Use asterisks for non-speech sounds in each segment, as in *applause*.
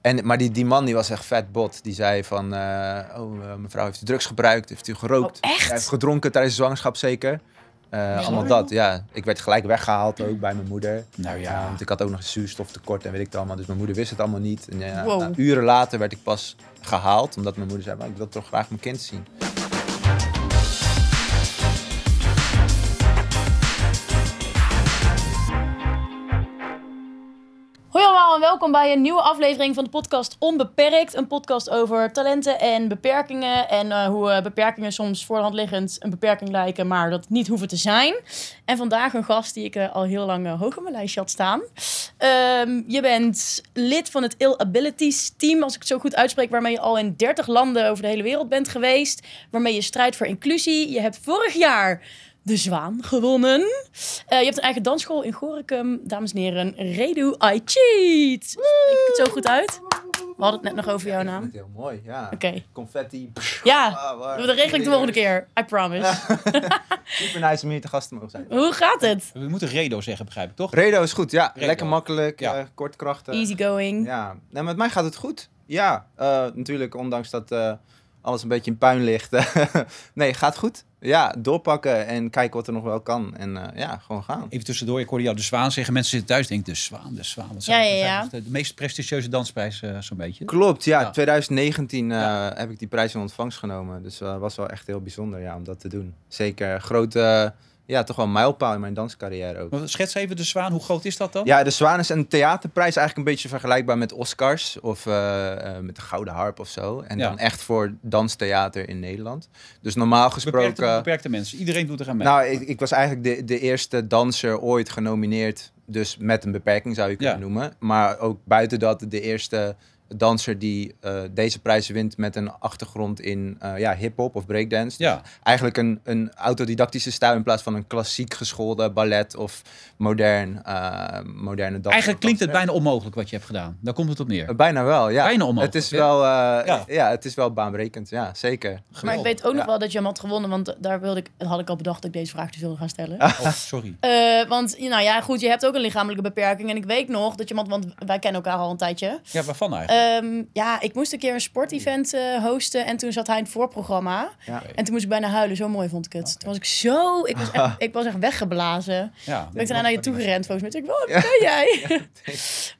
En, maar die, die man die was echt vet bot. Die zei van, eh, oh, eh, mevrouw heeft u drugs gebruikt, heeft u gerookt. Oh, echt? Hij heeft gedronken tijdens de zwangerschap zeker. Eh, allemaal dat, ja. Ik werd gelijk weggehaald ook bij mijn moeder. Nou Ja, ja. want ik had ook nog een zuurstoftekort en weet ik het allemaal. Dus mijn moeder wist het allemaal niet. En ja, Wow. nou, uren later werd ik pas gehaald. Omdat mijn moeder zei, maar ik wil toch graag mijn kind zien. Welkom bij een nieuwe aflevering van de podcast Onbeperkt. Een podcast over talenten en beperkingen. En eh, hoe eh, beperkingen soms voor de hand liggend een beperking lijken, maar dat niet hoeven te zijn. En vandaag een gast die ik eh, al heel lang hoog op mijn lijstje had staan. Ehm, je bent lid van het Ill Abilities team, als ik het zo goed uitspreek, waarmee je al in 30 landen over de hele wereld bent geweest. Waarmee je strijdt voor inclusie. Je hebt vorig jaar de Zwaan gewonnen. Eh, je hebt een eigen dansschool in Gorinchem. Dames en heren, Redu I Cheat. Spreek ik het zo goed uit? We hadden het net nog over jouw naam. Heel mooi, ja. Oké. Confetti. Ja, Ah, dat regel ik de volgende keer. I promise. *laughs* Super nice om hier te gast te mogen zijn. Hoe gaat het? We moeten Redo zeggen, begrijp ik toch? Redo is goed, ja. Redo. Lekker makkelijk, Ja. eh, kort krachtig. Easy going. Ja, nou, met mij gaat het goed. Ja, eh, natuurlijk, ondanks dat eh, alles een beetje in puin ligt. *laughs* nee, gaat goed. Ja, doorpakken en kijken wat er nog wel kan. En eh, ja, gewoon gaan. Even tussendoor, ik hoorde jou de Zwaan zeggen. Mensen zitten thuis en denken, de Zwaan, de Zwaan. Dat Ja, ja, ja. De, de meest prestigieuze dansprijs eh, zo'n beetje. Klopt, ja. Ja. 2019 eh, Ja. heb ik die prijs in ontvangst genomen. Dus dat was wel echt heel bijzonder ja, om dat te doen. Zeker grote, ja, toch wel een mijlpaal in mijn danscarrière ook. Schets even de Zwaan, hoe groot is dat dan? Ja, de Zwaan is een theaterprijs eigenlijk een beetje vergelijkbaar met Oscars of eh, eh, met de Gouden Harp of zo. En Ja. dan echt voor danstheater in Nederland. Dus normaal gesproken... Beperkte, beperkte mensen. Iedereen doet er aan mee. Nou, ik, ik was eigenlijk de, de eerste danser ooit genomineerd. Dus met een beperking zou je kunnen Ja. noemen. Maar ook buiten dat de eerste danser die eh, deze prijs wint met een achtergrond in eh, ja, hip-hop of breakdance. Dus Eigenlijk een, een autodidactische stijl in plaats van een klassiek geschoolde ballet of modern, eh, moderne dans. eigenlijk klinkt het bijna onmogelijk wat je hebt gedaan. Daar komt het op neer. Bijna wel, ja. Bijna onmogelijk, Het is wel, eh, Ja. ja. het is wel baanbrekend, ja, zeker. Maar ik weet ook nog wel dat je hem had gewonnen, want daar wilde ik, had ik al bedacht dat ik deze vraag dus wilde gaan stellen. *laughs* Oh, sorry. Eh, want, nou ja, goed, je hebt ook een lichamelijke beperking. En ik weet nog dat je, want wij kennen elkaar al een tijdje. Ja, waarvan eigenlijk? Ehm, ja, ik moest een keer een sportevent eh hosten en toen zat hij in het voorprogramma. Ja. En toen moest ik bijna huilen, zo mooi vond ik het. Toen was ik zo, ik was echt, *laughs* ik was echt weggeblazen. ja. Ben ik daarna naar je toe gerend volgens mij. Ik, wat ben *laughs* jij?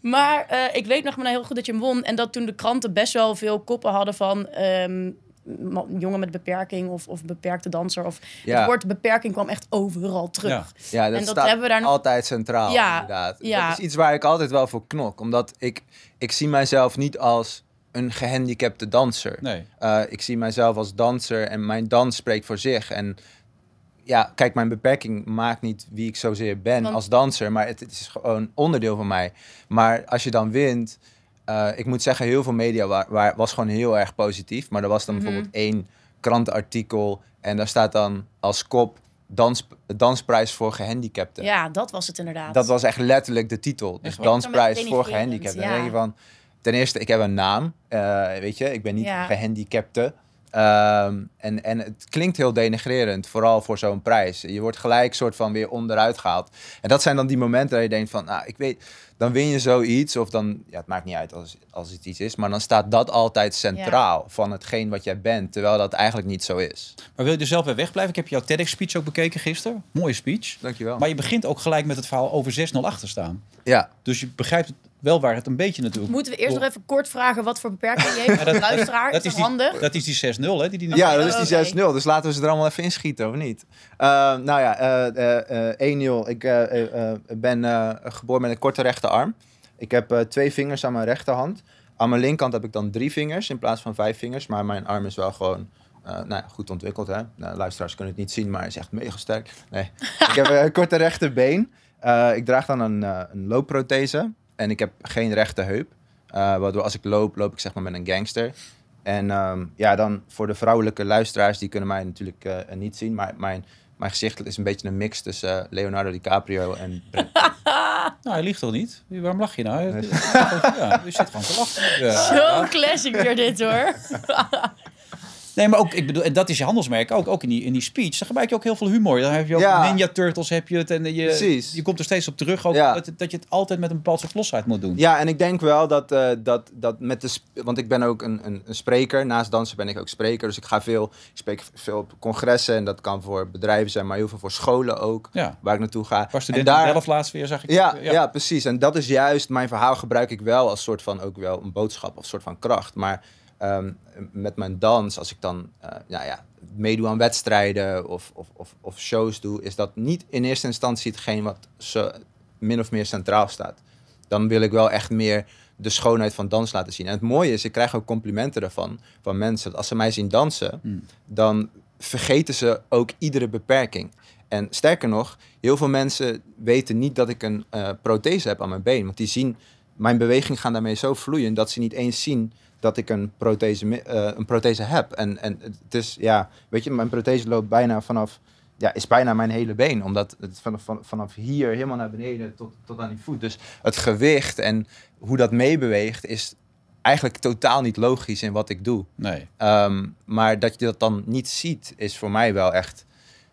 maar eh, ik weet nog maar heel goed dat je hem won. En dat toen de kranten best wel veel koppen hadden van... ehm, jongen met beperking of, of beperkte danser. Of Ja. Het woord beperking kwam echt overal terug. Ja. Ja, dat, En dat staat hebben we daar nog- altijd centraal, Ja, inderdaad. ja. Dat is iets waar ik altijd wel voor knok. Omdat ik, ik zie mijzelf niet als een gehandicapte danser. Nee. Eh, ik zie mijzelf als danser en mijn dans spreekt voor zich. En ja, kijk, mijn beperking maakt niet wie ik zozeer ben Want- als danser, maar het, het is gewoon onderdeel van mij. Maar als je dan wint, eh, ik moet zeggen, heel veel media waar, waar, was gewoon heel erg positief. Maar er was dan Mhm. bijvoorbeeld één krantenartikel en daar staat dan als kop dans, dansprijs voor gehandicapten. Ja, dat was het inderdaad. Dat was echt letterlijk de titel. Dus Echt dansprijs voor gehandicapten. ja. Dan denk je van, ten eerste, ik heb een naam. eh, weet je, ik ben niet Ja. gehandicapte. Ehm, en, en het klinkt heel denigrerend, vooral voor zo'n prijs. Je wordt gelijk soort van weer onderuit gehaald. En dat zijn dan die momenten dat je denkt van, nou, ik weet, dan win je zoiets. Of dan, ja, het maakt niet uit als, als het iets is. Maar dan staat dat altijd centraal van hetgeen wat jij bent. Terwijl dat eigenlijk niet zo is. Maar wil je er zelf weer wegblijven? Ik heb jouw TEDx-speech ook bekeken gisteren. Mooie speech. Dankjewel. Maar je begint ook gelijk met het verhaal over 6-0 achter staan. ja, Dus je begrijpt het wel waar het een beetje natuurlijk... Moeten we eerst nog even kort vragen wat voor beperking je *laughs* heeft? Ja, dat- luisteraar, dat is die, handig? Dat is die 6-0, hè? Die die Ja, dat is die Oké. 6-0. Dus laten we ze er allemaal even inschieten, of niet? Eh, nou ja, eh, eh, eh, 1-0. Ik eh, eh, ben eh, geboren met een korte rechterarm. Ik heb eh, twee vingers aan mijn rechterhand. Aan mijn linkerkant heb ik dan drie vingers in plaats van vijf vingers. Maar mijn arm is wel gewoon eh, nou ja, goed ontwikkeld. Hè? Nou, luisteraars kunnen het niet zien, maar hij is echt mega sterk. Nee. *laughs* ik heb een korte rechterbeen. Eh, ik draag dan een, een loopprothese. En ik heb geen rechte heup. Eh, waardoor als ik loop, loop ik zeg maar met een gangster. En ehm, ja, dan voor de vrouwelijke luisteraars, die kunnen mij natuurlijk eh, niet zien. Maar mijn, mijn gezicht is een beetje een mix tussen eh, Leonardo DiCaprio en *laughs* Nou, hij liegt toch niet? Waarom lach je nou? Ja, je zit gewoon te lachen. Ja. *laughs* Zo'n classic weer dit hoor. *laughs* Nee, maar ook, ik bedoel, en dat is je handelsmerk ook. Ook in die, in die speech, dan gebruik je ook heel veel humor. Dan heb je ook Ja. Ninja Turtles, heb je het. En je, Precies. je komt er steeds op terug. Ook Ja. dat, dat je het altijd met een bepaald soort losheid moet doen. Ja, en ik denk wel dat, eh, dat, dat met de... Want ik ben ook een, een, een spreker. Naast dansen ben ik ook spreker. Dus ik ga veel... Ik spreek veel op congressen. En dat kan voor bedrijven zijn, maar heel veel voor scholen ook. Ja. Waar ik naartoe ga. Waar en studenten daar, zelf laatst weer, zag ik. Ja, ja. precies. En dat is juist, mijn verhaal gebruik ik wel als soort van ook wel een boodschap of soort van kracht. Maar ehm, met mijn dans, als ik dan nou ja, meedoe aan wedstrijden of, of, of, of shows doe, is dat niet in eerste instantie hetgeen wat zo min of meer centraal staat. Dan wil ik wel echt meer de schoonheid van dans laten zien. En het mooie is, ik krijg ook complimenten daarvan van mensen. Als ze mij zien dansen, Hmm. dan vergeten ze ook iedere beperking. En sterker nog, heel veel mensen weten niet dat ik een eh, prothese heb aan mijn been. Want die zien, mijn bewegingen gaan daarmee zo vloeien dat ze niet eens zien dat ik een prothese, eh, een prothese heb. En, en het is, ja, weet je, mijn prothese loopt bijna vanaf, ja, is bijna mijn hele been. Omdat het vanaf, van- vanaf hier helemaal naar beneden tot, tot aan die voet. Dus het gewicht en hoe dat meebeweegt is eigenlijk totaal niet logisch in wat ik doe. Nee. Ehm, maar dat je dat dan niet ziet, is voor mij wel echt,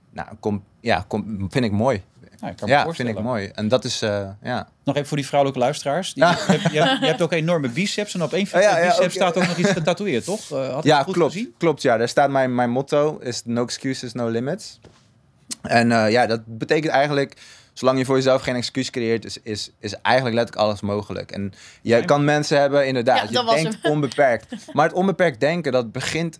nou, kom, ja, kom, vind ik mooi. Ja, ik kan me Ja, vind ik mooi. En dat is, eh, ja. Nog even voor die vrouwelijke luisteraars. Die, Ja. je, hebt, je, hebt, je hebt ook enorme biceps. En op één van *laughs* Oh, ja, ja, biceps staat ook nog iets getatoeëerd, toch? Eh, had Ja, het goed klopt. gezien? Klopt, ja. Daar staat mijn, mijn motto, is no excuses, no limits. En eh, ja, dat betekent eigenlijk, zolang je voor jezelf geen excuus creëert, is, is, is eigenlijk letterlijk alles mogelijk. En je kan mensen hebben, inderdaad, je denkt onbeperkt. Maar het onbeperkt denken, dat begint,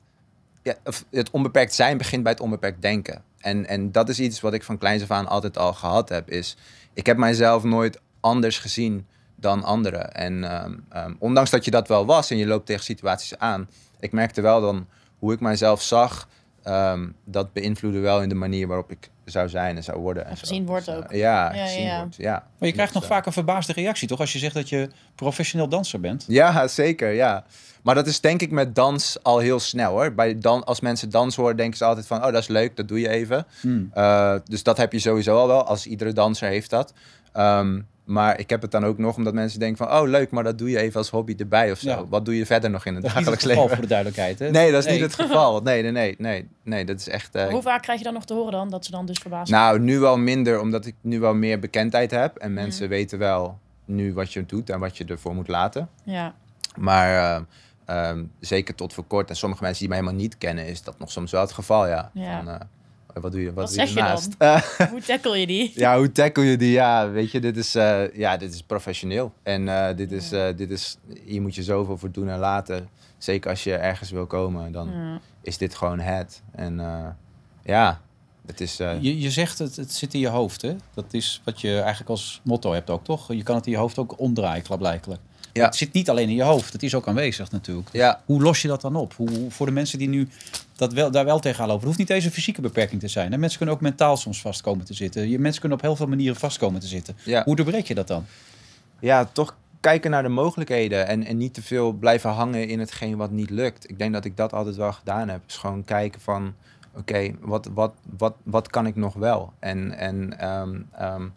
ja, of het onbeperkt zijn begint bij het onbeperkt denken. En, en dat is iets wat ik van kleins af aan altijd al gehad heb, is, ik heb mijzelf nooit anders gezien dan anderen. En ehm, ehm, ondanks dat je dat wel was en je loopt tegen situaties aan, ik merkte wel dan hoe ik mijzelf zag, ehm, dat beïnvloedde wel in de manier waarop ik zou zijn en zou worden. En, En zo. gezien wordt Dus, eh, ook. ja, Ja, gezien ja. wordt. Ja. Maar je krijgt nog Dus, eh, vaak een verbaasde reactie, toch? Als je zegt dat je professioneel danser bent. Ja, zeker, ja. Maar dat is denk ik met dans al heel snel hoor. Bij dan, als mensen dans horen, denken ze altijd van, oh dat is leuk, dat doe je even. Hmm. Eh, dus dat heb je sowieso al wel, als iedere danser heeft dat. Ehm, maar ik heb het dan ook nog omdat mensen denken van, oh leuk, maar dat doe je even als hobby erbij of zo. Ja. Wat doe je verder nog in het Dat is niet het dagelijks geval leven? voor de duidelijkheid. Hè? *laughs* Nee, dat is niet het geval. Nee, nee, nee, nee, nee, dat is echt... eh, Hoe vaak krijg je dan nog te horen dan? Dat ze dan dus verbaasd nou, nu wel minder, omdat ik nu wel meer bekendheid heb. En Mhm. mensen weten wel nu wat je doet en wat je ervoor moet laten. Ja. Maar ehm, ehm, zeker tot voor kort, en sommige mensen die mij helemaal niet kennen, is dat nog soms wel het geval, ja. Ja. Van, eh, wat doe je, wat, Wat doe je ernaast? dan? *laughs* Hoe tackle je die? ja, hoe tackle je die? Ja, weet je, dit is, eh, ja, dit is professioneel. En eh, dit, is, eh, dit is, hier moet je zoveel voor doen en laten. Zeker als je ergens wil komen, dan Ja. is dit gewoon het. En eh, ja, het is... eh, Je, je zegt het, het zit in je hoofd, hè? Dat is wat je eigenlijk als motto hebt ook, toch? Je kan het in je hoofd ook omdraaien, klaarblijkelijk. Ja. Het zit niet alleen in je hoofd, het is ook aanwezig natuurlijk. ja, Hoe los je dat dan op? Hoe- voor de mensen die nu dat wel, daar wel tegenaan lopen. Het hoeft niet eens een fysieke beperking te zijn. Hè? Mensen kunnen ook mentaal soms vast komen te zitten. Je, mensen kunnen op heel veel manieren vast komen te zitten. ja. Hoe doorbreek je dat dan? ja, toch kijken naar de mogelijkheden en, en niet te veel blijven hangen in hetgeen wat niet lukt. Ik denk dat ik dat altijd wel gedaan heb. Is gewoon kijken van, oké, wat, wat, wat, wat kan ik nog wel? En, en ehm,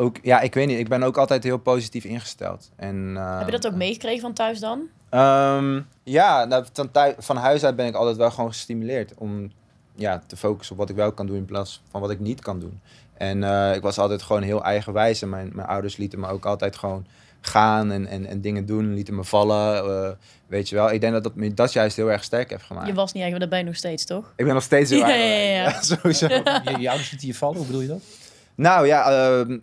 ook, ja, ik weet niet, ik ben ook altijd heel positief ingesteld. En, Heb je dat ook meegekregen van thuis dan? Ehm, ja, nou, van, thuis, van huis uit ben ik altijd wel gewoon gestimuleerd om ja, te focussen op wat ik wel kan doen in plaats van wat ik niet kan doen. En eh, ik was altijd gewoon heel eigenwijs en mijn, mijn ouders lieten me ook altijd gewoon gaan en, en, en dingen doen, lieten me vallen. eh, weet je wel, ik denk dat dat me dat juist heel erg sterk heeft gemaakt. Je was niet eigenlijk, maar dat ben je nog steeds, toch? Ik ben nog steeds heel Ja, ja, *laughs* ja. sowieso. Je, je ouders lieten je vallen, hoe bedoel je dat? Nou ja, ehm,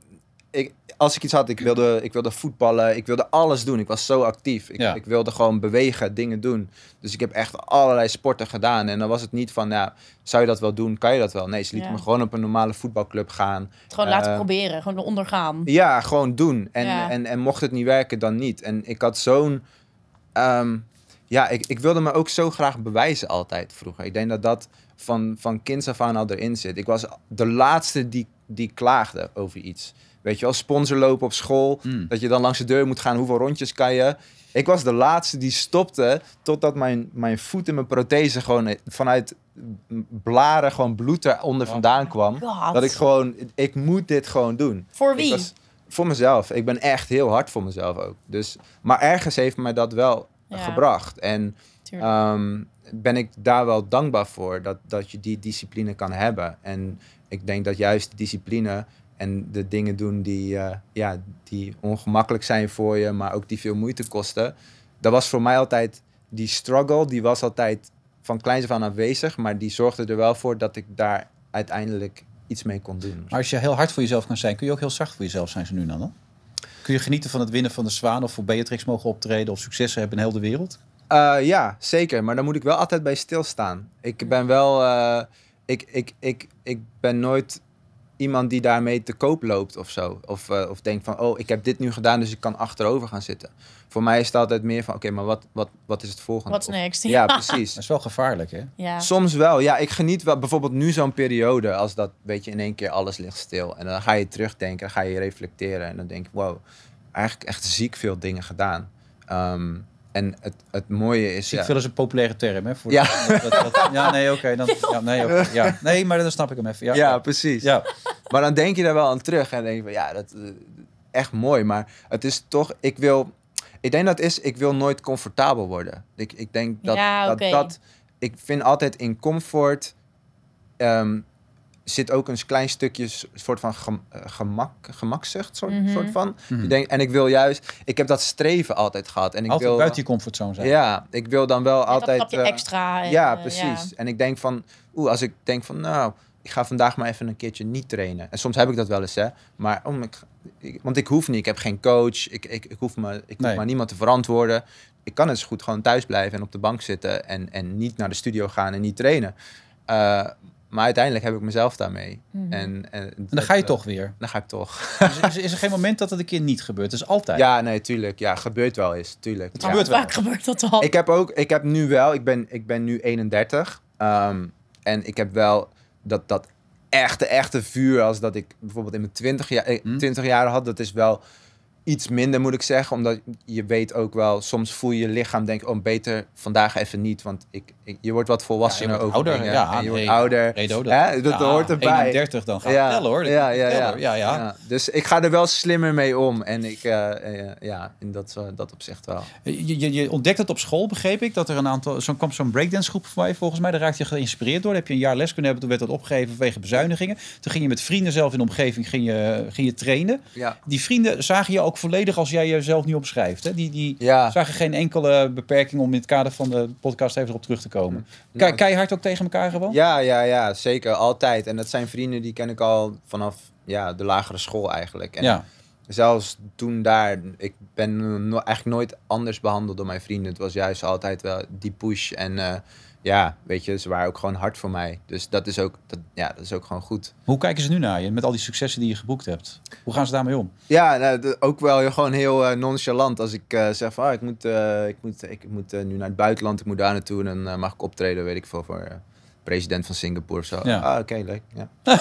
ik, als ik iets had, ik wilde, ik wilde voetballen, ik wilde alles doen. Ik was zo actief. Ik, Ja. ik wilde gewoon bewegen, dingen doen. Dus ik heb echt allerlei sporten gedaan. En dan was het niet van, nou, zou je dat wel doen? Kan je dat wel? Nee, ze lieten Ja. me gewoon op een normale voetbalclub gaan. Het gewoon laten Eh, proberen, gewoon ondergaan. Ja, gewoon doen. En, Ja. en, en mocht het niet werken, dan niet. En ik had zo'n... ehm, ja, ik, ik wilde me ook zo graag bewijzen altijd vroeger. Ik denk dat dat van, van kinds af aan al erin zit. Ik was de laatste die, die klaagde over iets. Weet je wel, sponsorlopen op school. Hmm. Dat je dan langs de deur moet gaan. Hoeveel rondjes kan je? Ik was de laatste die stopte totdat mijn, mijn voet en mijn prothese gewoon vanuit blaren gewoon bloed eronder Oh. vandaan kwam. God. Dat ik gewoon, ik moet dit gewoon doen. Voor wie? was- voor mezelf. Ik ben echt heel hard voor mezelf ook. Dus, maar ergens heeft mij dat wel Ja. gebracht. En ehm, ben ik daar wel dankbaar voor dat, dat je die discipline kan hebben. En ik denk dat juist discipline en de dingen doen die, eh, ja, die ongemakkelijk zijn voor je, maar ook die veel moeite kosten. Dat was voor mij altijd die struggle, die was altijd van kleins af aan aanwezig, maar die zorgde er wel voor dat ik daar uiteindelijk iets mee kon doen. Maar als je heel hard voor jezelf kan zijn, kun je ook heel zacht voor jezelf zijn zo nu dan? hè? Kun je genieten van het winnen van de Zwaan of voor Beatrix mogen optreden of successen hebben in heel de wereld? Eh, ja, zeker. Maar dan moet ik wel altijd bij stilstaan. Ik ben wel. eh, ik, ik, ik, ik ben nooit iemand die daarmee te koop loopt of zo. Of, eh, of denkt van, oh, ik heb dit nu gedaan, dus ik kan achterover gaan zitten. Voor mij is het altijd meer van, oké, maar wat, wat, wat is het volgende? What's Of- next? Ja, *laughs* precies. Dat is wel gevaarlijk, hè? Ja. Soms wel. Ja, ik geniet wel. Bijvoorbeeld nu zo'n periode, als dat, weet je, in één keer alles ligt stil. En dan ga je terugdenken, dan ga je reflecteren. En dan denk ik, wow, eigenlijk echt ziek veel dingen gedaan. Ehm, en het, het mooie is... Ziek ja, veel is een populaire term, hè? Voor Ja. Dat, dat- ja, nee, oké. dan, ja, nee, ja. nee, maar dan snap ik hem even. Ja, Ja, ja. precies. ja. Maar dan denk je daar wel aan terug en denk je van ja, dat eh, echt mooi. Maar het is toch, ik wil, ik denk dat is, ik wil nooit comfortabel worden. Ik, ik denk dat, Ja, dat, oké. dat, ik vind altijd in comfort ehm, zit ook een klein stukje soort van eh, gemak, gemakzucht, soort, Mhm. soort van. Ik denk, en ik wil juist, ik heb dat streven altijd gehad. En ik Altijd wil, buiten je comfortzone zijn. ja, ik wil dan wel dat altijd. stapje eh, extra. en, ja, eh, precies. En ik denk van, oeh, als ik denk van, nou, ik ga vandaag maar even een keertje niet trainen. En soms heb ik dat wel eens, hè. Maar, om, ik, ik- want ik hoef niet, ik heb geen coach, ik, ik, ik hoef, me, ik hoef Nee. maar niemand te verantwoorden. Ik kan het zo goed gewoon thuis blijven en op de bank zitten en, en niet naar de studio gaan en niet trainen. Eh, maar uiteindelijk heb ik mezelf daarmee. Mhm. En, en, En dan ga je toch weer. Dan ga ik toch. Dus is, is er geen *laughs* moment dat het een keer niet gebeurt? Het is altijd. Ja, nee, tuurlijk. Ja, gebeurt wel eens, tuurlijk. Het Ja. gebeurt wel. Vaak gebeurt dat al. Ik heb ook, ik heb nu wel, ik ben, ik ben nu 31. ehm, en ik heb wel dat, dat echte, echte vuur als dat ik bijvoorbeeld in mijn 20 jaar, eh, Hm. 20 jaar had. Dat is wel iets minder, moet ik zeggen. Omdat je weet ook wel, soms voel je je lichaam, denk oh, beter vandaag even niet. Want ik, ik, je wordt wat volwassener Ja, over ouder. Ja, en je wordt ouder. Dat, ja, hoort erbij. 31 dan gaat het tellen hoor. Ja, ja, tellen, ja. ja, ja. Ja, Dus ik ga er wel slimmer mee om. En ik, eh, eh, ja, in dat, zo- dat opzicht wel. Je, je, je ontdekt het op school, begreep ik. Dat er een aantal. Zo'n kwam zo'n breakdance groep voor mij volgens mij. Daar raakte je geïnspireerd door. Daar heb je een jaar les kunnen hebben. Toen werd dat opgegeven vanwege bezuinigingen. Toen ging je met vrienden zelf in de omgeving ging je, ging je trainen. Ja. Die vrienden zagen je ook volledig als jij jezelf nu omschrijft. Hè? Die, die Ja. zagen geen enkele beperking om in het kader van de podcast even erop terug te komen. Ke Nou, keihard ook tegen elkaar gewoon? Ja, ja, ja, zeker. Altijd. En dat zijn vrienden die ken ik al vanaf ja, de lagere school eigenlijk. En Ja. zelfs toen daar, ik ben no- eigenlijk nooit anders behandeld door mijn vrienden. Het was juist altijd wel die push. En eh, ja, weet je, ze waren ook gewoon hard voor mij. Dus dat is ook, dat, ja, dat is ook gewoon goed. Hoe kijken ze nu naar je met al die successen die je geboekt hebt? Hoe gaan ze daarmee om? Ja, nou, ook wel gewoon heel eh, nonchalant. Als ik eh, zeg van, ah, ik moet, eh, ik moet, ik moet nu naar het buitenland, ik moet daar naartoe. En dan mag ik optreden, weet ik veel, voor president van Singapore of zo. Ja. Ah, oké, leuk. Ja. *laughs*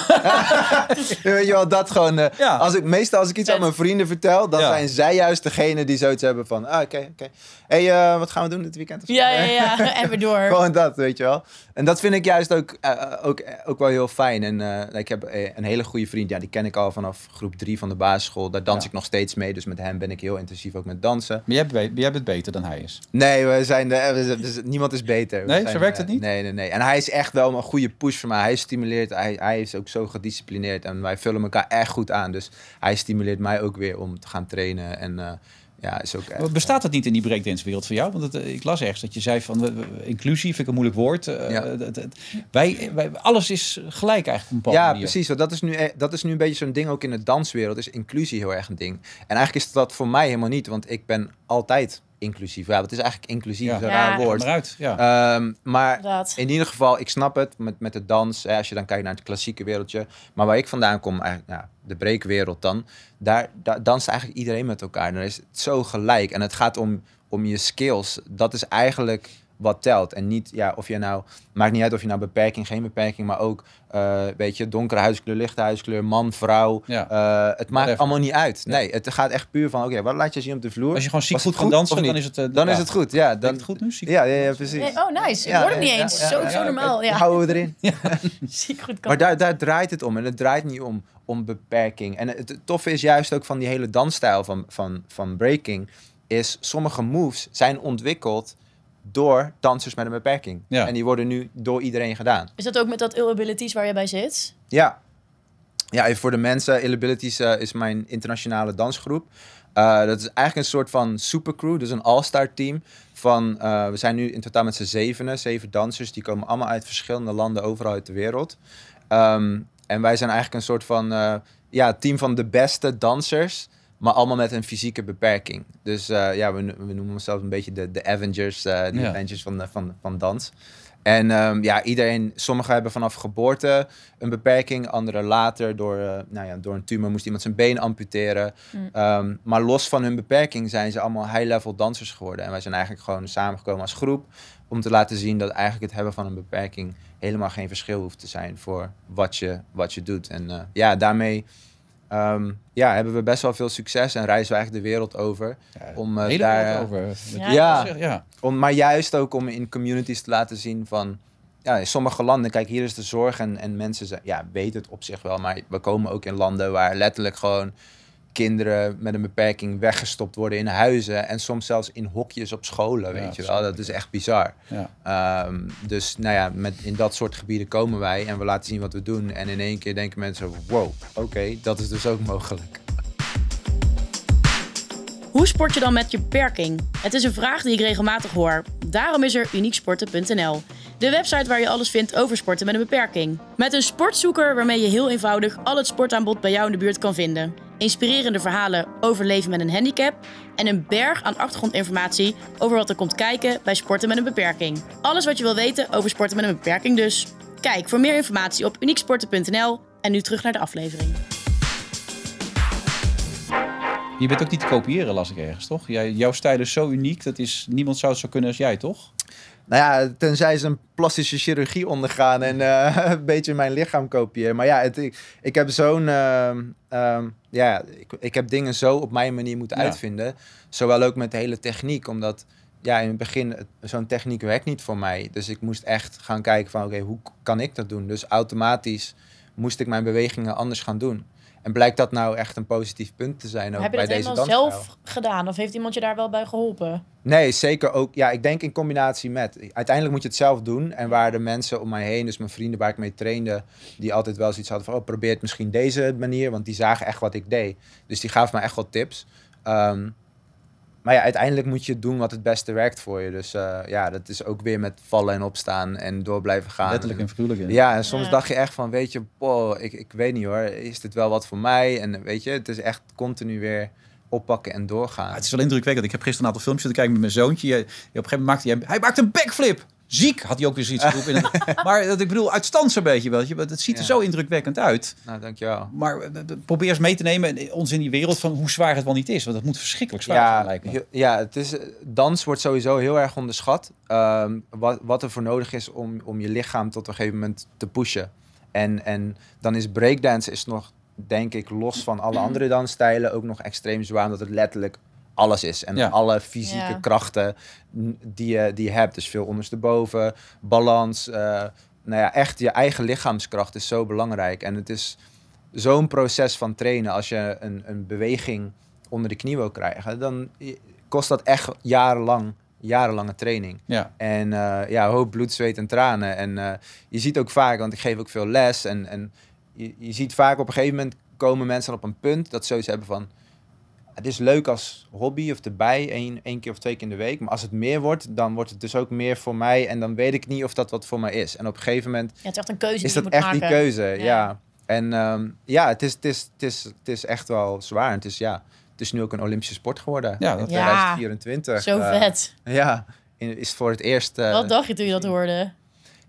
*laughs* weet je wel, dat gewoon... eh, Ja. als ik, meestal als ik iets aan mijn vrienden vertel, dan Ja. zijn zij juist degene die zoiets hebben van, ah, oké, oké. hey, eh, wat gaan we doen dit weekend? of zo? Ja, ja, ja. *laughs* En weer door. Gewoon dat, weet je wel. En dat vind ik juist ook, eh, ook, ook wel heel fijn. En eh, ik heb een hele goede vriend, ja, die ken ik al vanaf groep drie van de basisschool. Daar dans Ja. ik nog steeds mee, dus met hem ben ik heel intensief ook met dansen. Maar jij, bent- jij bent beter dan hij is. Nee, we zijn de, we zijn- we zijn- niemand is beter. We Nee, zijn, zo werkt het niet? Nee, nee, nee. En hij is echt wel een goede push voor mij. Hij stimuleert, hij, hij is ook zo gedisciplineerd en wij vullen elkaar echt goed aan. Dus hij stimuleert mij ook weer om te gaan trainen. En eh, ja, is ook echt... Bestaat het niet in die breakdance wereld voor jou? Want het, eh, ik las ergens dat je zei van inclusie vind ik een moeilijk woord. Ja. het- het- wij, wij, alles is gelijk eigenlijk op Ja, manier. precies. Dat is, nu, e- dat is nu een beetje zo'n ding ook in de danswereld. Is inclusie heel erg een ding. En eigenlijk is dat voor mij helemaal niet, want ik ben altijd inclusief. Ja, wat is eigenlijk inclusief? Ja. Een Ja. raar woord. Eruit, ja. Ehm, maar in ieder geval, ik snap het met, met de dans. Hè, als je dan kijkt naar het klassieke wereldje. Maar waar ik vandaan kom, eigenlijk, ja, de breekwereld dan. Daar, daar danst eigenlijk iedereen met elkaar. Dan is het zo gelijk. En het gaat om, om je skills. Dat is eigenlijk wat telt. En niet, ja, of je nou, maakt niet uit of je nou beperking, geen beperking, maar ook, eh, weet je, donkere huidskleur, lichte huidskleur, man, vrouw. Ja. Eh, het maakt allemaal niet uit. Nee. Nee, het gaat echt puur van, oké, wat laat je zien op de vloer? Als je gewoon ziek goed kan dansen, of dan is het... eh, Dan ja. is het goed, ja. Dan, het goed nu? Ziek ja, ja, ja, precies. Nee, Oh, nice. Ik hem niet eens. ja, zo ja, zo normaal. Ja. Houden we erin. *laughs* Ziek goed kan. Maar daar, daar draait het om. En het draait niet om, om beperking. En het, het toffe is juist ook van die hele dansstijl van, van, van breaking... is sommige moves zijn ontwikkeld door dansers met een beperking. Ja. En die worden nu door iedereen gedaan. Is dat ook met dat Ill Abilities waar je bij zit? Ja. Ja, even voor de mensen. Illabilities eh, is mijn internationale dansgroep. Eh, dat is eigenlijk een soort van supercrew, dus een all-star team. Van, eh, we zijn nu in totaal met z'n zevenen, zeven dansers. Die komen allemaal uit verschillende landen, overal uit de wereld. Ehm, en wij zijn eigenlijk een soort van eh, ja, team van de beste dansers. Maar allemaal met een fysieke beperking. Dus eh, ja, we, we noemen onszelf een beetje de, de Avengers, eh, de Ja. Avengers van, van, van dans. En ehm, ja, iedereen, sommigen hebben vanaf geboorte een beperking, anderen later. Door, eh, nou ja, door een tumor moest iemand zijn been amputeren. Mm. Ehm, maar los van hun beperking zijn ze allemaal high-level dansers geworden. En wij zijn eigenlijk gewoon samengekomen als groep om te laten zien dat eigenlijk het hebben van een beperking helemaal geen verschil hoeft te zijn voor wat je, wat je doet. En eh, ja, daarmee ehm, ja, hebben we best wel veel succes en reizen we eigenlijk de wereld over. Ja, Om, eh, hele daar, wereld over. Ja. Ja. ja. Om, maar juist ook om in communities te laten zien van... Ja, in sommige landen, kijk, hier is de zorg en, en mensen zijn, ja, weten het op zich wel. Maar we komen ook in landen waar letterlijk gewoon kinderen met een beperking weggestopt worden in huizen. En soms zelfs in hokjes op scholen, weet je wel. Dat is echt bizar. Ja. Ehm, dus nou ja, met, in dat soort gebieden komen wij en we laten zien wat we doen. En in één keer denken mensen, wow, oké, dat is dus ook mogelijk. Hoe sport je dan met je beperking? Het is een vraag die ik regelmatig hoor. Daarom is er unieksporten.nl. De website waar je alles vindt over sporten met een beperking. Met een sportzoeker waarmee je heel eenvoudig al het sportaanbod bij jou in de buurt kan vinden. Inspirerende verhalen over leven met een handicap. En een berg aan achtergrondinformatie over wat er komt kijken bij sporten met een beperking. Alles wat je wil weten over sporten met een beperking dus. Kijk voor meer informatie op unieksporten.nl. En nu terug naar de aflevering. Je bent ook niet te kopiëren, las ik ergens, toch? Jouw stijl is zo uniek, dat is, niemand zou het zo kunnen als jij, toch? Nou ja, tenzij ze een plastische chirurgie ondergaan en eh, *laughs* een beetje mijn lichaam kopiëren. Maar ja, het, ik, ik heb zo'n. ehm, ehm, ja, ik, ik heb dingen zo op mijn manier moeten Ja. uitvinden. Zowel ook met de hele techniek, omdat ja, in het begin zo'n techniek werkt niet voor mij. Dus ik moest echt gaan kijken van oké, hoe kan ik dat doen? Dus automatisch moest ik mijn bewegingen anders gaan doen. En blijkt dat nou echt een positief punt te zijn ook Heb je bij dat deze helemaal dansstijl? zelf gedaan? Of heeft iemand je daar wel bij geholpen? Nee, zeker ook. Ja, ik denk in combinatie met. Uiteindelijk moet je het zelf doen. En waar de mensen om mij heen, dus mijn vrienden waar ik mee trainde, die altijd wel zoiets hadden van, oh, probeer het misschien deze manier, want die zagen echt wat ik deed. Dus die gaven me echt wel tips. Ehm, maar ja, uiteindelijk moet je doen wat het beste werkt voor je. Dus eh, ja, dat is ook weer met vallen en opstaan en door blijven gaan. Letterlijk en figuurlijk. Ja, en soms Ja. dacht je echt van, weet je, boh, ik, ik weet niet hoor, is dit wel wat voor mij? En weet je, het is echt continu weer oppakken en doorgaan. Ah, het is wel indrukwekkend. Ik heb gisteren een aantal filmpjes zitten kijken met mijn zoontje. Je- je- Op een gegeven moment maakte hij, hij maakte een backflip. Ziek had hij ook weer zoiets geroepen. *laughs* maar dat, ik bedoel, uit stand zo'n beetje. Weet je. Het ziet er Ja. zo indrukwekkend uit. Nou, dankjewel. Maar eh, eh, probeer eens mee te nemen ons in die wereld van hoe zwaar het wel niet is. Want dat moet verschrikkelijk zwaar ja, zijn, lijkt me. heel- ja, het is, dans wordt sowieso heel erg onderschat. Ehm, wat, wat er voor nodig is om, om je lichaam tot een gegeven moment te pushen. En, en dan is breakdance is nog, denk ik, los van alle andere dansstijlen ook nog extreem zwaar. Omdat het letterlijk alles is. En Ja. alle fysieke Ja. krachten die je, die je hebt. Dus veel ondersteboven, balans. eh, nou ja, echt je eigen lichaamskracht is zo belangrijk. En het is zo'n proces van trainen. Als je een, een beweging onder de knie wil krijgen, dan kost dat echt jarenlang, jarenlange training. Ja. En eh, ja, hoop bloed, zweet en tranen. En eh, je ziet ook vaak, want ik geef ook veel les. En, en je, je ziet vaak op een gegeven moment komen mensen op een punt dat ze zoiets hebben van... Het is leuk als hobby of erbij, één, één keer of twee keer in de week. Maar als het meer wordt, dan wordt het dus ook meer voor mij. En dan weet ik niet of dat wat voor mij is. En op een gegeven moment Ja, het is echt een keuze is die dat je moet echt die keuze, ja. Ja. En ehm, ja, het is, het, is, het, is, het is echt wel zwaar. Het is, ja, het is nu ook een Olympische sport geworden. Ja, in dat- Ja. 2024. Zo Eh, vet. ja, in- is voor het eerst... eh, Wat dacht je toen je dat hoorde?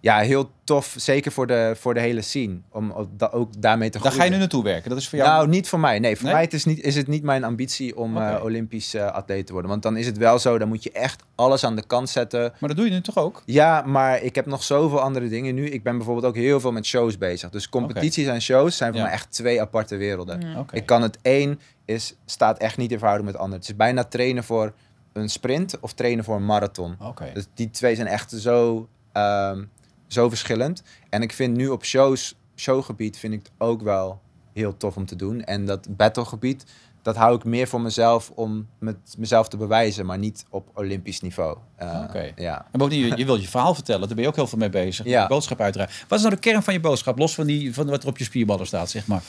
Ja, heel tof. Zeker voor de, voor de hele scene. Om ook da- ook daarmee te Daar ga je nu naartoe werken. Dat is voor jou... Nou, niet voor mij. Nee, voor Nee? mij het is, niet, is het niet mijn ambitie om eh. Olympisch eh, atleet te worden. Want dan is het wel zo, dan moet je echt alles aan de kant zetten. maar dat doe je nu toch ook? Ja, maar ik heb nog zoveel andere dingen nu. Ik ben bijvoorbeeld ook heel veel met shows bezig. Dus competities en shows zijn voor Ja. mij echt twee aparte werelden. Ja. Ik kan het één, is, staat echt niet in verhouding met het ander. Het is bijna trainen voor een sprint of trainen voor een marathon. Dus die twee zijn echt zo, ehm, zo verschillend. En ik vind nu op shows, showgebied vind ik het ook wel heel tof om te doen. En dat battlegebied, dat hou ik meer voor mezelf om met mezelf te bewijzen, maar niet op Olympisch niveau. Eh, Oké. Ja. En bovendien, je, je wilt je verhaal vertellen. Daar ben je ook heel veel mee bezig. Ja. Je boodschap uitdragen. Wat is nou de kern van je boodschap? Los van, die, van wat er op je spierballen staat, zeg maar.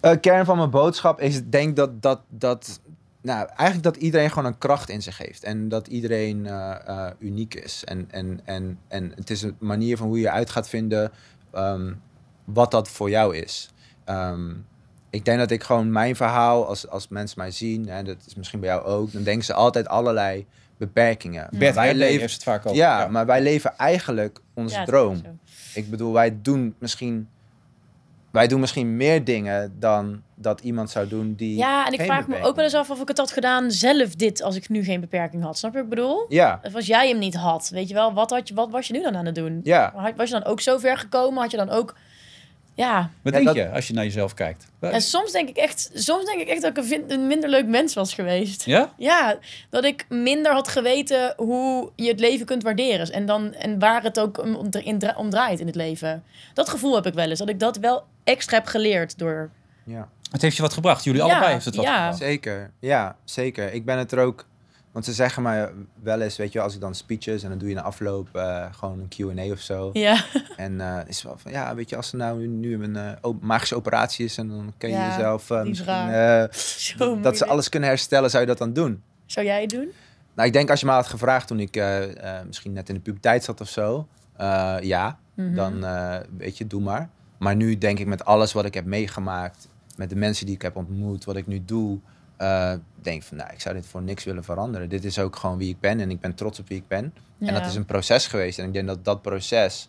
Eh, kern van mijn boodschap is, denk dat, dat, dat, nou, eigenlijk dat iedereen gewoon een kracht in zich heeft. En dat iedereen eh, eh, uniek is. En, en, en, en het is een manier van hoe je uit gaat vinden ehm, wat dat voor jou is. Ehm, ik denk dat ik gewoon mijn verhaal, als, als mensen mij zien, en dat is misschien bij jou ook, dan denken ze altijd allerlei beperkingen. Bert wij leven, heeft het vaak over. ja, maar wij leven eigenlijk onze Ja, droom. Ik bedoel, wij doen misschien, wij doen misschien meer dingen dan dat iemand zou doen die. Ja, en ik vraag me ook wel eens af of ik het had gedaan zelf dit als ik nu geen beperking had. Snap je wat ik bedoel? Ja, Of als jij hem niet had, weet je wel, wat, had je, wat was je nu dan aan het doen? ja. Was je dan ook zo ver gekomen? Had je dan ook... Ja, Wat Ja, denk dat- je als je naar jezelf kijkt? en soms denk ik echt, soms denk ik echt dat ik een, minder leuk mens was geweest. Ja? Ja, dat ik minder had geweten hoe je het leven kunt waarderen. En, dan, en waar het ook om, in dra- om draait in het leven. Dat gevoel heb ik wel eens. Dat ik dat wel extra heb geleerd door... ja. Het heeft je wat gebracht. Jullie Ja, allebei heeft het wat ja. gebracht. Zeker, ja, zeker. Ik ben het er ook, want ze zeggen mij wel eens, weet je, als ik dan speeches en dan doe je de afloop eh, gewoon een Q&A of zo. Ja, En eh is wel van, ja, weet je, als er nou nu een eh, magische operatie is en dan kun je Ja, jezelf misschien, *laughs* dat ze alles kunnen herstellen, zou je dat dan doen? Zou jij het doen? Nou, ik denk als je me had gevraagd toen ik misschien net in de puberteit zat of zo, ja, Mhm. dan weet je, doe maar. Maar nu denk ik met alles wat ik heb meegemaakt, met de mensen die ik heb ontmoet, wat ik nu doe, eh, denk van, nou, ik zou dit voor niks willen veranderen. Dit is ook gewoon wie ik ben en ik ben trots op wie ik ben. En dat is een proces geweest. En ik denk dat dat proces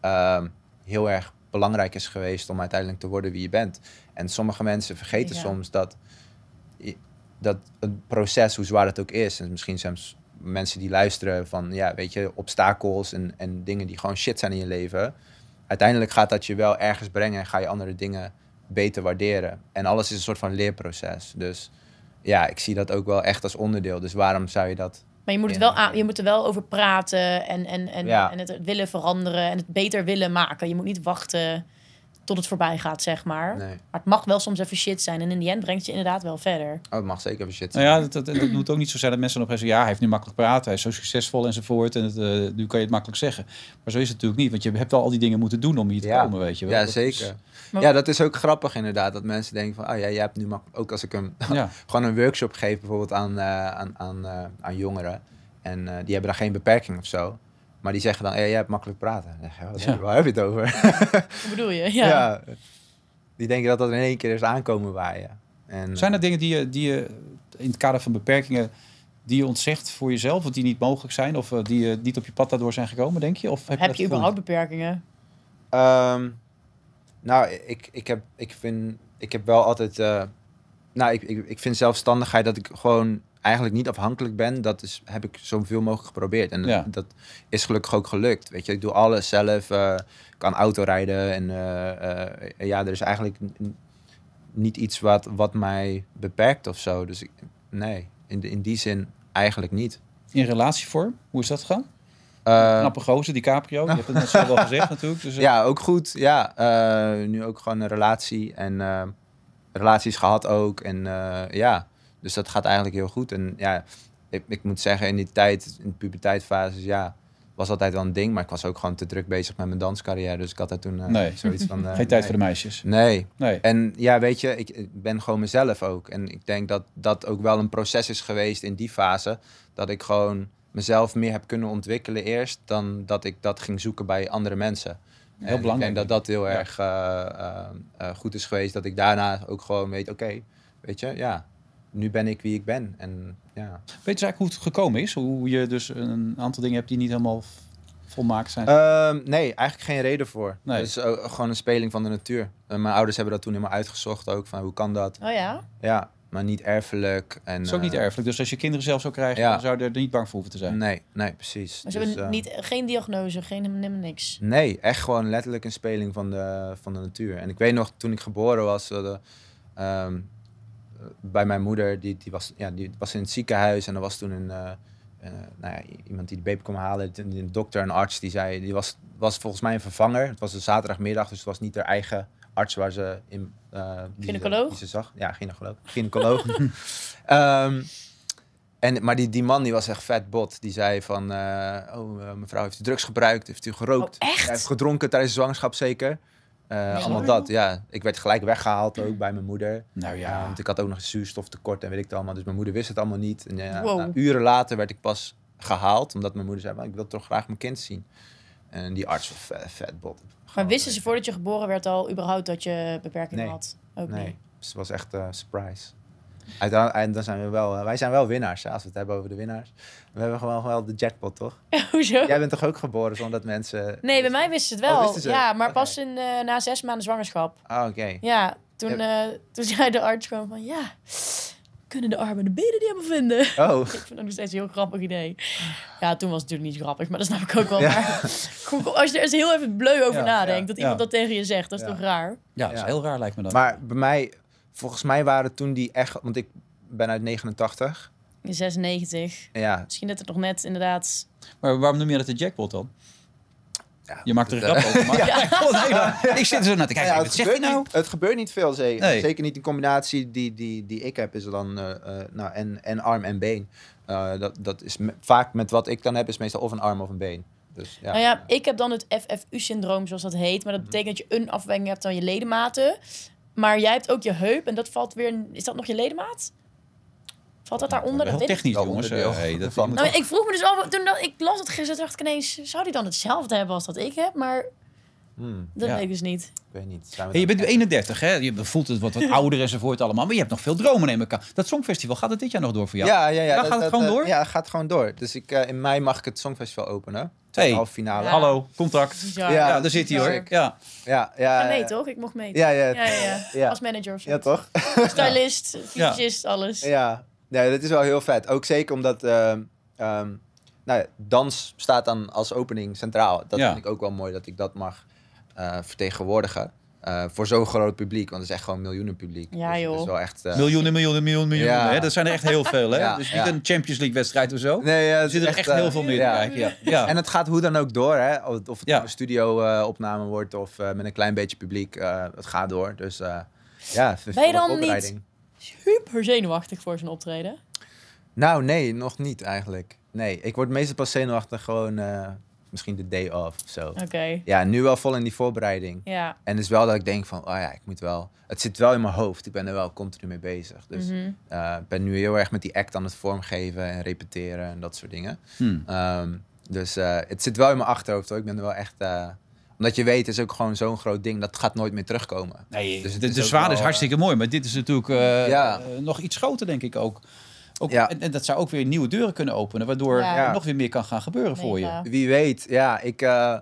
ehm, heel erg belangrijk is geweest om uiteindelijk te worden wie je bent. En sommige mensen vergeten Ja. soms dat, dat het proces, hoe zwaar het ook is, en misschien zelfs mensen die luisteren van, ja, weet je, obstakels en, en dingen die gewoon shit zijn in je leven. Uiteindelijk gaat dat je wel ergens brengen en ga je andere dingen beter waarderen. En alles is een soort van leerproces. Dus ja, ik zie dat ook wel echt als onderdeel. Dus waarom zou je dat Maar je moet, het wel aan, je moet er wel over praten en, en, en, Ja. en het willen veranderen en het beter willen maken. Je moet niet wachten tot het voorbij gaat, zeg maar. Nee. Maar het mag wel soms even shit zijn. En in die end brengt je inderdaad wel verder. Oh, het mag zeker even shit Nou zijn. ja, dat, dat, dat moet ook niet zo zijn dat mensen dan opeens zeggen... ja, hij heeft nu makkelijk praten, hij is zo succesvol enzovoort... en het, eh, nu kan je het makkelijk zeggen. Maar zo is het natuurlijk niet, want je hebt wel al die dingen moeten doen om hier te Ja. komen, weet je wel. Ja, Dat is- zeker. Maar- Ja, dat is ook grappig inderdaad. Dat mensen denken van, oh ja, jij hebt nu makkelijk... Ook als ik hem *laughs* ja. gewoon een workshop geef bijvoorbeeld aan, eh, aan, aan, eh, aan jongeren. En eh, die hebben dan geen beperking of zo. Maar die zeggen dan, ja, jij hebt makkelijk praten. Dan zeg je, oh, Ja. Waar heb je het over? Hoe bedoel je? *laughs* Ja. ja. Die denken dat dat in één keer is aankomen waaien. En, Zijn er dingen die je, die je in het kader van beperkingen... die je ontzegt voor jezelf, of die niet mogelijk zijn... of eh, die eh, niet op je pad daardoor zijn gekomen, denk je? Of heb, Heb je überhaupt beperkingen? Ehm, nou, ik, ik, heb, ik, vind, ik heb wel altijd... eh, nou, ik, ik, ik vind zelfstandigheid dat ik gewoon eigenlijk niet afhankelijk ben. Dat is, heb ik zoveel mogelijk geprobeerd. En Ja. dat is gelukkig ook gelukt. Weet je, ik doe alles zelf. ik kan autorijden. En eh, eh, ja, er is eigenlijk niet iets wat, wat mij beperkt of zo. Dus ik, nee, in, de- in die zin eigenlijk niet. In relatievorm, hoe is dat gegaan? Eh, Knappe gozer, DiCaprio, je *laughs* hebt het net zo wel gezegd natuurlijk. Dus, Ja, ook goed. Ja, nu ook gewoon een relatie en eh, relaties gehad ook. En ja, dus dat gaat eigenlijk heel goed. En ja, ik, ik moet zeggen, in die tijd, in de puberteitfase, ja, was altijd wel een ding. Maar ik was ook gewoon te druk bezig met mijn danscarrière. Dus ik had daar toen eh, Nee. zoiets van... *laughs* eh, Geen tijd nee. voor de meisjes. Nee. Nee. En ja, weet je, ik, ik ben gewoon mezelf ook. En ik denk dat dat ook wel een proces is geweest in die fase. Dat ik gewoon mezelf meer heb kunnen ontwikkelen eerst... dan dat ik dat ging zoeken bij andere mensen. Heel En belangrijk, Ik denk dat dat heel erg eh, goed is geweest. Dat ik daarna ook gewoon weet, oké, weet je, ja, nu ben ik wie ik ben. En ja. Weet je eigenlijk hoe het gekomen is? Hoe je dus een aantal dingen hebt die niet helemaal volmaakt zijn? Ehm, nee, eigenlijk geen reden voor. Nee. Het is ook gewoon een speling van de natuur. En mijn ouders hebben dat toen helemaal uitgezocht ook, van hoe kan dat? Oh ja? Ja, maar niet erfelijk. En, dat is ook niet eh, erfelijk. Dus als je kinderen zelf zou krijgen, Ja. dan zou je er niet bang voor hoeven te zijn. Nee, nee, precies. Maar ze Dus, hebben eh, niet, geen diagnose, geen helemaal niks. Nee, echt gewoon letterlijk een speling van de, van de natuur. En ik weet nog, toen ik geboren was, eh, de, ehm, bij mijn moeder, die, die, was, ja, die was in het ziekenhuis en er was toen een, eh, eh, nou ja, iemand die de baby kwam halen, een dokter, een arts, die zei, die was, was volgens mij een vervanger. Het was een zaterdagmiddag, dus het was niet haar eigen arts waar ze in... die ze- Gynaecoloog? die ze zag. Ja, gynaecoloog. Gynaecoloog. *laughs* Ehm, en, maar die, die man die was echt vet bot. Die zei van, oh, mevrouw heeft u drugs gebruikt, heeft u gerookt. Oh, echt? Hij heeft gedronken tijdens de zwangerschap zeker. Eh, allemaal dat, ja. Ik werd gelijk weggehaald ook bij mijn moeder. Nou Ja, ja, want ik had ook nog een zuurstoftekort en weet ik het allemaal. Dus mijn moeder wist het allemaal niet. En ja, Wow. nou, uren later werd ik pas gehaald, omdat mijn moeder zei, "Maar ik wil toch graag mijn kind zien. En die arts was vet, vet bot. Maar wisten ze voordat je geboren werd al überhaupt dat je beperkingen Nee. had? Ook Nee, niet. dus het was echt een surprise. Dan zijn we wel, eh, wij zijn wel winnaars, als we het hebben over de winnaars. We hebben gewoon wel de jackpot, toch? *laughs* Hoezo? Jij bent toch ook geboren zonder dat mensen... Nee, bij mij wisten ze het Oh, wel. wisten ze? Ja, maar pas in, eh, na zes maanden zwangerschap. Ah, oké. Ja, toen, eh, toen zei de arts gewoon van ja, kunnen de armen en de benen die hebben vinden? Oh, *laughs* Ik vind dat nog steeds een heel grappig idee. Ja, toen was het natuurlijk niet grappig, maar dat snap ik ook wel. Ja. Maar gewoon, als je er eens heel even bleu over Ja, nadenkt, ja, dat iemand ja. dat tegen je zegt, dat is Ja. toch raar? ja, dat is Ja. heel raar lijkt me dat. maar bij mij, volgens mij waren toen die echt... Want ik ben uit 89. In 96. Ja, Misschien dat het nog net inderdaad... Maar waarom noem je dat de jackpot dan? ja Je maakt er een grap over. Maar *laughs* *laughs* *laughs* ik, zit er zo naar te kijken. Het, gebeurt nou? niet, het gebeurt niet veel, zeker. Nee. Zeker niet in combinatie die, die, die ik heb, is er dan eh, eh, nou, en, en arm en been. Eh, dat, dat is me- vaak met wat ik dan heb, is meestal of een arm of een been. Dus, ja. Nou ja, ik heb dan het FFU-syndroom, zoals dat heet. Maar dat betekent dat je een afwijking hebt aan je ledematen. Maar jij hebt ook je heup en dat valt weer... Is dat nog je ledemaat? Valt dat daaronder? Heel Dat ik technisch, wel jongens. hey, dat van. Nou, ik vroeg me dus al, toen dat, ik las het gisteren, dacht ik ineens, zou die dan hetzelfde hebben als dat ik heb? Maar Hmm, dat Ja. weet ik dus niet. ik weet niet. Zijn we Hey, je bent nu 31, hè? Je voelt het wat, wat *laughs* ouder enzovoort allemaal. Maar je hebt nog veel dromen neem ik aan. Dat Songfestival, gaat het dit jaar nog door voor jou? Ja, ja, ja. Dan dat- gaat het dat, gewoon door? Ja, het gaat gewoon door. Dus ik, eh, in mei mag ik het Songfestival openen. Hey. Halve finale. Ja. Hallo, contact. Ja, Ja, daar zit hij hoor. Ja. ja. Ja, toch? Ik mocht mee. Ja, ja. Ja, ja, ja. Ja. Als manager of zo. Ja, toch? *laughs* Stylist, fysicist, alles. Ja, nee, dat is wel heel vet. Ook zeker omdat ehm, ehm, nou ja, dans staat dan als opening centraal. Dat Ja. vind ik ook wel mooi dat ik dat mag eh, vertegenwoordigen. eh, voor zo'n groot publiek, want het is echt gewoon miljoenen publiek. Ja, dus joh. Het is wel echt... eh, Miljoenen, miljoenen, miljoenen, miljoenen. Ja. Hè? Dat zijn er echt heel veel. Hè? *laughs* Ja, dus niet ja. een Champions League wedstrijd of zo. Nee, ja, er zitten er echt heel veel meer kijken. Ja. Ja. En het gaat hoe dan ook door, hè? Of of het Ja. een studio-opname wordt of eh, met een klein beetje publiek. eh, het gaat door. Dus eh, ja, Ben je dan voorbereiding. Super zenuwachtig voor zo'n optreden. Nou, nee, nog niet eigenlijk. Nee, ik word meestal pas zenuwachtig gewoon eh, misschien de day off of zo. Oké. Ja, nu wel vol in die voorbereiding. Ja. En het is wel dat ik denk van, oh ja, ik moet wel... Het zit wel in mijn hoofd. Ik ben er wel continu mee bezig. Dus Mhm. eh, ik ben nu heel erg met die act aan het vormgeven en repeteren en dat soort dingen. Hmm. Ehm, dus eh, het zit wel in mijn achterhoofd hoor. Ik ben er wel echt... eh, omdat je weet, het is ook gewoon zo'n groot ding. Dat gaat nooit meer terugkomen. Nee, Dus het de, is de zwaar wel, is hartstikke mooi. Maar dit is natuurlijk Ja. nog iets groter, denk ik ook. Ook Ja. en, en dat zou ook weer nieuwe deuren kunnen openen. Waardoor Ja. er nog weer meer kan gaan gebeuren voor je. Wie weet, ja, ik, eh,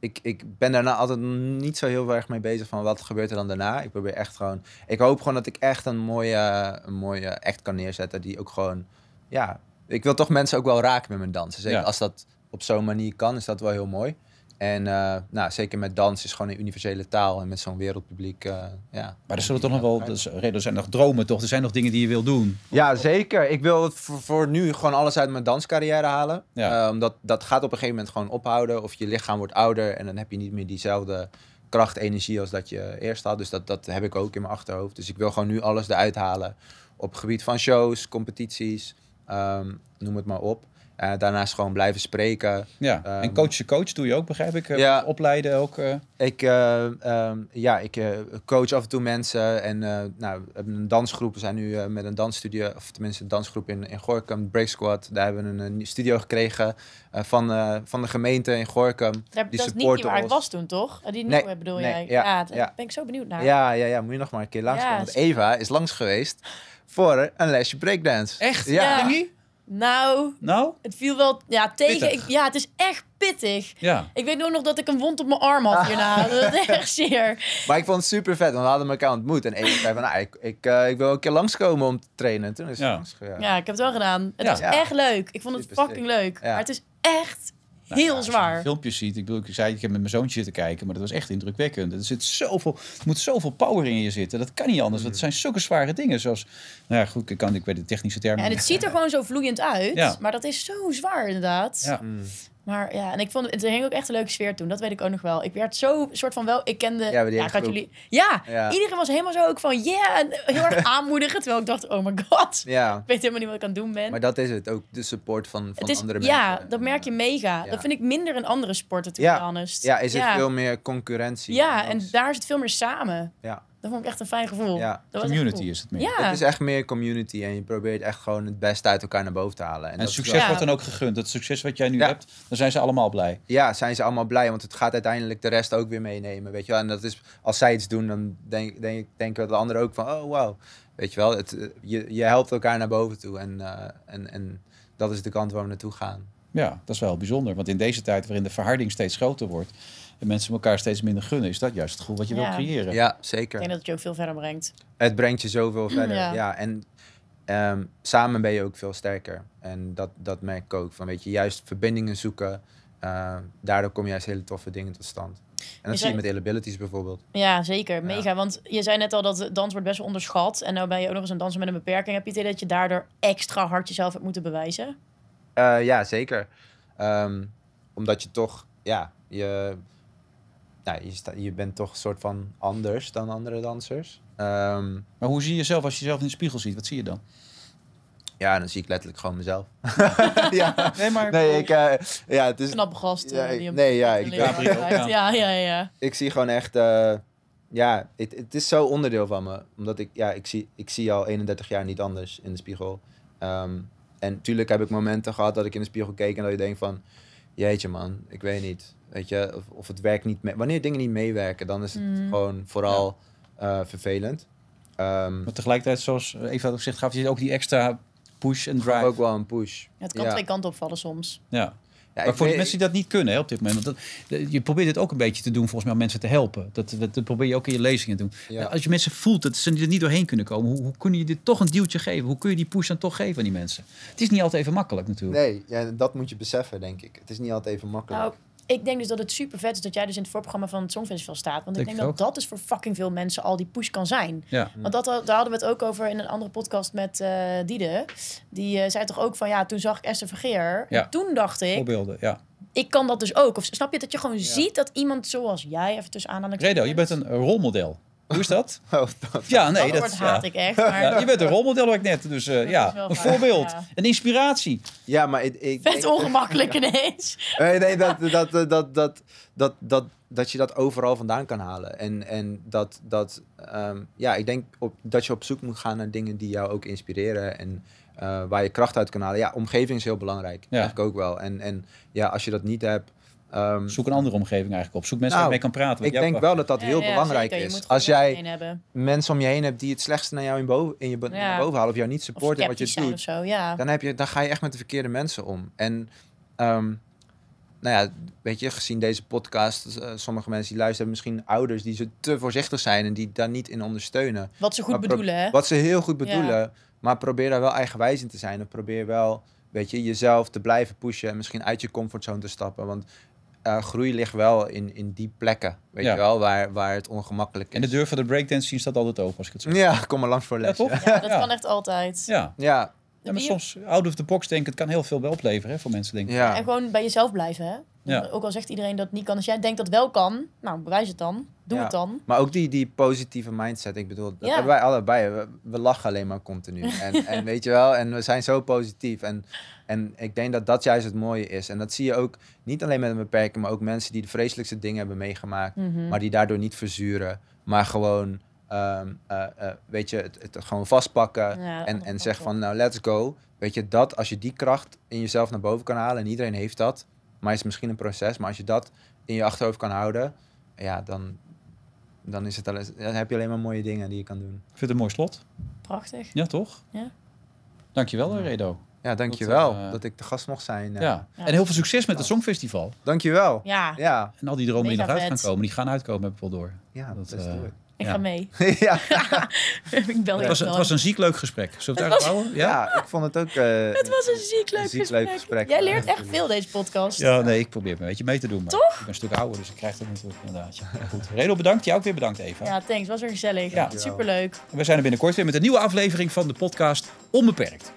ik, ik ben daarna altijd niet zo heel erg mee bezig van wat gebeurt er dan daarna. Ik probeer echt gewoon, ik hoop gewoon dat ik echt een mooie, een mooie act kan neerzetten die ook gewoon, ja, ik wil toch mensen ook wel raken met mijn dansen. Zeker Ja. als dat op zo'n manier kan, is dat wel heel mooi. En eh, nou, zeker met dans is gewoon een universele taal en met zo'n wereldpubliek, eh, ja. Maar er zullen toch nog wel... is- Er zijn nog dromen, toch? Er zijn nog dingen die je wil doen. Ja, zeker. Ik wil voor, voor nu gewoon alles uit mijn danscarrière halen. Ja. Eh, omdat dat gaat op een gegeven moment gewoon ophouden. Of je lichaam wordt ouder en dan heb je niet meer diezelfde kracht, energie als dat je eerst had. Dus dat, dat heb ik ook in mijn achterhoofd. Dus ik wil gewoon nu alles eruit halen. Op het gebied van shows, competities, ehm, noem het maar op. Eh, daarnaast gewoon blijven spreken. Ja. Ehm, en coach je coach doe je ook, begrijp ik. Eh, Ja. Opleiden ook. eh. Ik, eh, ehm, ja, ik eh, coach af en toe mensen en eh, nou, we hebben een dansgroep. We zijn nu eh, met een dansstudio, of tenminste een dansgroep in, in Gorkum, Break Squad. Daar hebben we een, een studio gekregen eh, van, eh, van de gemeente in Gorkum. Daar, Die dat is niet waar ik was toen, toch? Eh, Die Nee, nieuwe bedoel nee, jij? ja, Ja, daar ja. ben ik zo benieuwd naar. Ja, ja, ja, moet je nog maar een keer langskomen. Ja, want Eva is langs geweest voor een lesje breakdance. Echt? Ja. Ja. Nou, Nou? het viel wel ja, tegen. Ik, ja, het is echt pittig. Ja. Ik weet ook nog dat ik een wond op mijn arm had hierna. *laughs* Dat is echt zeer. Maar ik vond het super vet, want we hadden elkaar ontmoet. En Eva zei van, nou, ik, ik, eh, ik wil een keer langskomen om te trainen. En toen is Ja. Ja, ik heb het wel gedaan. Het Ja. was Ja. echt leuk. Ik vond het Super fucking leuk. Ja. Maar het is echt Nou heel ja, als je zwaar. filmpjes ziet. Ik bedoel, ik zei, ik heb met mijn zoontje zitten kijken, maar dat was echt indrukwekkend. Er zit zoveel, er moet zoveel power in je zitten. Dat kan niet anders. Het zijn zulke zware dingen. Zoals, nou ja, goed, ik kan ik weet de technische termen. Ja, en het ziet er gewoon zo vloeiend uit. Ja. Maar dat is zo zwaar inderdaad. Ja. Maar ja, en ik vond het er hing ook echt een leuke sfeer toen. Dat weet ik ook nog wel. Ik werd zo soort van wel. Ik kende. Ja, hele jullie. Ja, Ja. iedereen was helemaal zo ook van yeah, en heel erg *laughs* aanmoedigen. Terwijl ik dacht, oh my god, *laughs* Ja, ik weet helemaal niet wat ik aan het doen ben. maar dat is het. Ook de support van, van het is, andere mensen. ja, dat merk je mega. Dat vind ik minder in andere sporten, to Ja. honest. Ja, is er ja. veel meer concurrentie. Ja, en daar is het veel meer samen. Ja. Dat vond ik echt een fijn gevoel. Ja. Dat Community cool. is het meer. Ja. Het is echt meer community en je probeert echt gewoon het beste uit elkaar naar boven te halen. En, dat succes wel- Ja. wordt dan ook gegund. Het succes wat jij nu Ja. hebt, dan zijn ze allemaal blij. ja, zijn ze allemaal blij, want het gaat uiteindelijk de rest ook weer meenemen, weet je wel. En dat is, als zij iets doen, dan denk, denk, denken de anderen ook van, oh wow, weet je wel. Het, eh, je, je helpt elkaar naar boven toe en, eh, en, en dat is de kant waar we naartoe gaan. Ja, dat is wel bijzonder. Want in deze tijd waarin de verharding steeds groter wordt... en mensen elkaar steeds minder gunnen... is dat juist het gevoel wat je Ja. wil creëren. Ja, Ik zeker. denk dat het je ook veel verder brengt. Het brengt je zoveel verder. Ja. Ja, en ehm, samen ben je ook veel sterker. En dat, dat merk ik ook. Van, weet je, juist verbindingen zoeken. eh, daardoor kom je juist hele toffe dingen tot stand. En dat Je zie je zei- met abilities bijvoorbeeld. Ja, zeker. Mega. Want je zei net al dat dans wordt best wel onderschat. En nou ben je ook nog eens een danser met een beperking. Heb je het idee dat je daardoor extra hard jezelf hebt moeten bewijzen? Eh, ja, zeker. Ehm, omdat je toch, ja, je, nou, je, sta, je bent toch een soort van anders dan andere dansers. Ehm, Maar hoe zie je jezelf als je jezelf in de spiegel ziet? Wat zie je dan? ja, dan zie ik letterlijk gewoon mezelf. *laughs* ja. Nee, maar... Nee, ik, eh, ja, het is, Knappe gast. Ja, die nee, ja, ik-. Ja, ja, ja. ik zie gewoon echt, eh, ja, het, het is zo onderdeel van me. Omdat ik, ja, ik zie, ik zie al 31 jaar niet anders in de spiegel. Ehm, en natuurlijk heb ik momenten gehad dat ik in de spiegel keek en dat je denkt van, jeetje man, ik weet niet. Weet je, of, of het werkt niet mee. Wanneer dingen niet meewerken, dan is het Mhm. gewoon vooral eh, vervelend. Ehm Maar tegelijkertijd, zoals Eva ook zegt, gaf je ook die extra push en drive. ook wel een push. Het kan Ja. twee kanten opvallen soms. Ja. Ja, maar ik voor die weet- mensen die dat niet kunnen hè, op dit moment. Want dat, je probeert het ook een beetje te doen volgens mij om mensen te helpen. Dat, dat, dat probeer je ook in je lezingen te doen. Ja. Als je mensen voelt dat ze er niet doorheen kunnen komen. Hoe, hoe kun je dit toch een duwtje geven? Hoe kun je die push dan toch geven aan die mensen? Het is niet altijd even makkelijk natuurlijk. Nee, ja, dat moet je beseffen, denk ik. Het is niet altijd even makkelijk. Nou, ik denk dus dat het super vet is dat jij dus in het voorprogramma van het Songfestival staat. Want ik Denk dat dat dus voor fucking veel mensen al die push kan zijn. Ja. Want dat, daar hadden we het ook over in een andere podcast met eh Diede. Die eh, zei toch ook van, ja, toen zag ik Esther Vergeer. Ja. En toen dacht ik, Voorbeelden, ja. ik kan dat dus ook. Of snap je dat je gewoon ziet dat iemand zoals jij, even tussen aanhalingstekens... Redo, je bent een rolmodel. Hoe is dat? *laughs* Oh, dat- Ja, nee, dat dat woord ja. haat ik echt. Maar Ja, je bent een rolmodel, ik net. Dus eh, ja, een waar, voorbeeld. ja. Een inspiratie. ja, maar ik... ik vet ik- ongemakkelijk *laughs* ineens. Nee, nee dat, dat, dat, dat, dat, dat, dat, dat je dat overal vandaan kan halen. En, en dat, dat ehm, ja, ik denk op, dat je op zoek moet gaan naar dingen die jou ook inspireren. En eh, waar je kracht uit kan halen. Ja, omgeving is heel belangrijk. Ja. Eigenlijk ook wel. En, en ja, als je dat niet hebt... ehm, Zoek een andere omgeving eigenlijk op. Zoek mensen Nou, waar je mee kan praten. wat ik denk wel dat dat heel Ja, belangrijk is. Als jij mensen om je heen hebt die het slechtste naar jou in, boven, in je, be- Ja. naar boven halen... of jou niet supporten in wat je doet... of zo, ja. dan, heb je, dan ga je echt met de verkeerde mensen om. En ehm, nou ja, weet je, gezien deze podcast, eh, sommige mensen die luisteren, misschien ouders die zo te voorzichtig zijn en die daar niet in ondersteunen. Wat ze goed bedoelen, hè? Wat ze heel goed bedoelen, maar probeer daar wel eigenwijs in te zijn. En probeer wel, weet je, jezelf te blijven pushen en misschien uit je comfortzone te stappen. Want eh, groei ligt wel in, in die plekken, weet Ja. je wel, waar, waar het ongemakkelijk is. En de deur van de breakdance scene staat altijd open, als ik het zo Ja, kom maar langs voor Ja, les. Ja, dat Ja. kan echt altijd. Ja. Ja, Ja, maar soms out of the box denken, het kan heel veel wel opleveren hè, voor mensen, denk ik. ja. En gewoon bij jezelf blijven, hè? Ja. Ook al zegt iedereen dat het niet kan. Als jij denkt dat wel kan, nou, bewijs het dan. Doe Ja. het dan. Maar ook die, die positieve mindset. Ik bedoel, dat Ja. hebben wij allebei. We, we lachen alleen maar continu. *laughs* En, en weet je wel, en we zijn zo positief. En, en ik denk dat dat juist het mooie is. En dat zie je ook niet alleen met een beperking, maar ook mensen die de vreselijkste dingen hebben meegemaakt. Mhm. Maar die daardoor niet verzuren. Maar gewoon, ehm, eh, eh, weet je, het, het gewoon vastpakken. En en zeggen van, nou, let's go. Weet je, dat als je die kracht in jezelf naar boven kan halen. En iedereen heeft dat. Maar het is misschien een proces. Maar als je dat in je achterhoofd kan houden. Ja, dan, dan, is het alles, dan heb je alleen maar mooie dingen die je kan doen. Ik vind het een mooi slot. Prachtig. Ja, toch? Ja. Dankjewel, Redo. Ja, dankjewel Dat, dat, eh, ik de gast mocht zijn. Ja. Ja. Ja. En heel veel succes met het Songfestival. Dankjewel. Ja, Ja, En al die dromen die Mega nog uit gaan vet. komen, die gaan uitkomen, heb ik wel door. ja, Dat, eh, do ik Ja. ga mee. *laughs* ja. *laughs* ik bel Het was, het was een ziek leuk gesprek. Zullen we het Het houden? Ja? ja, ik vond het ook... eh, Het was een ziek leuk, Een ziek gesprek. leuk gesprek. Jij leert echt veel deze podcast. Ja, nee, ik probeer me een beetje mee te doen. Maar Toch? Ik ben een stuk ouder, dus ik krijg dat natuurlijk inderdaad. Ja. Goed. Redo, bedankt. Jij ook weer bedankt, Eva. Ja, thanks. Was weer gezellig. Ja. Superleuk. We zijn er binnenkort weer met een nieuwe aflevering van de podcast Onbeperkt.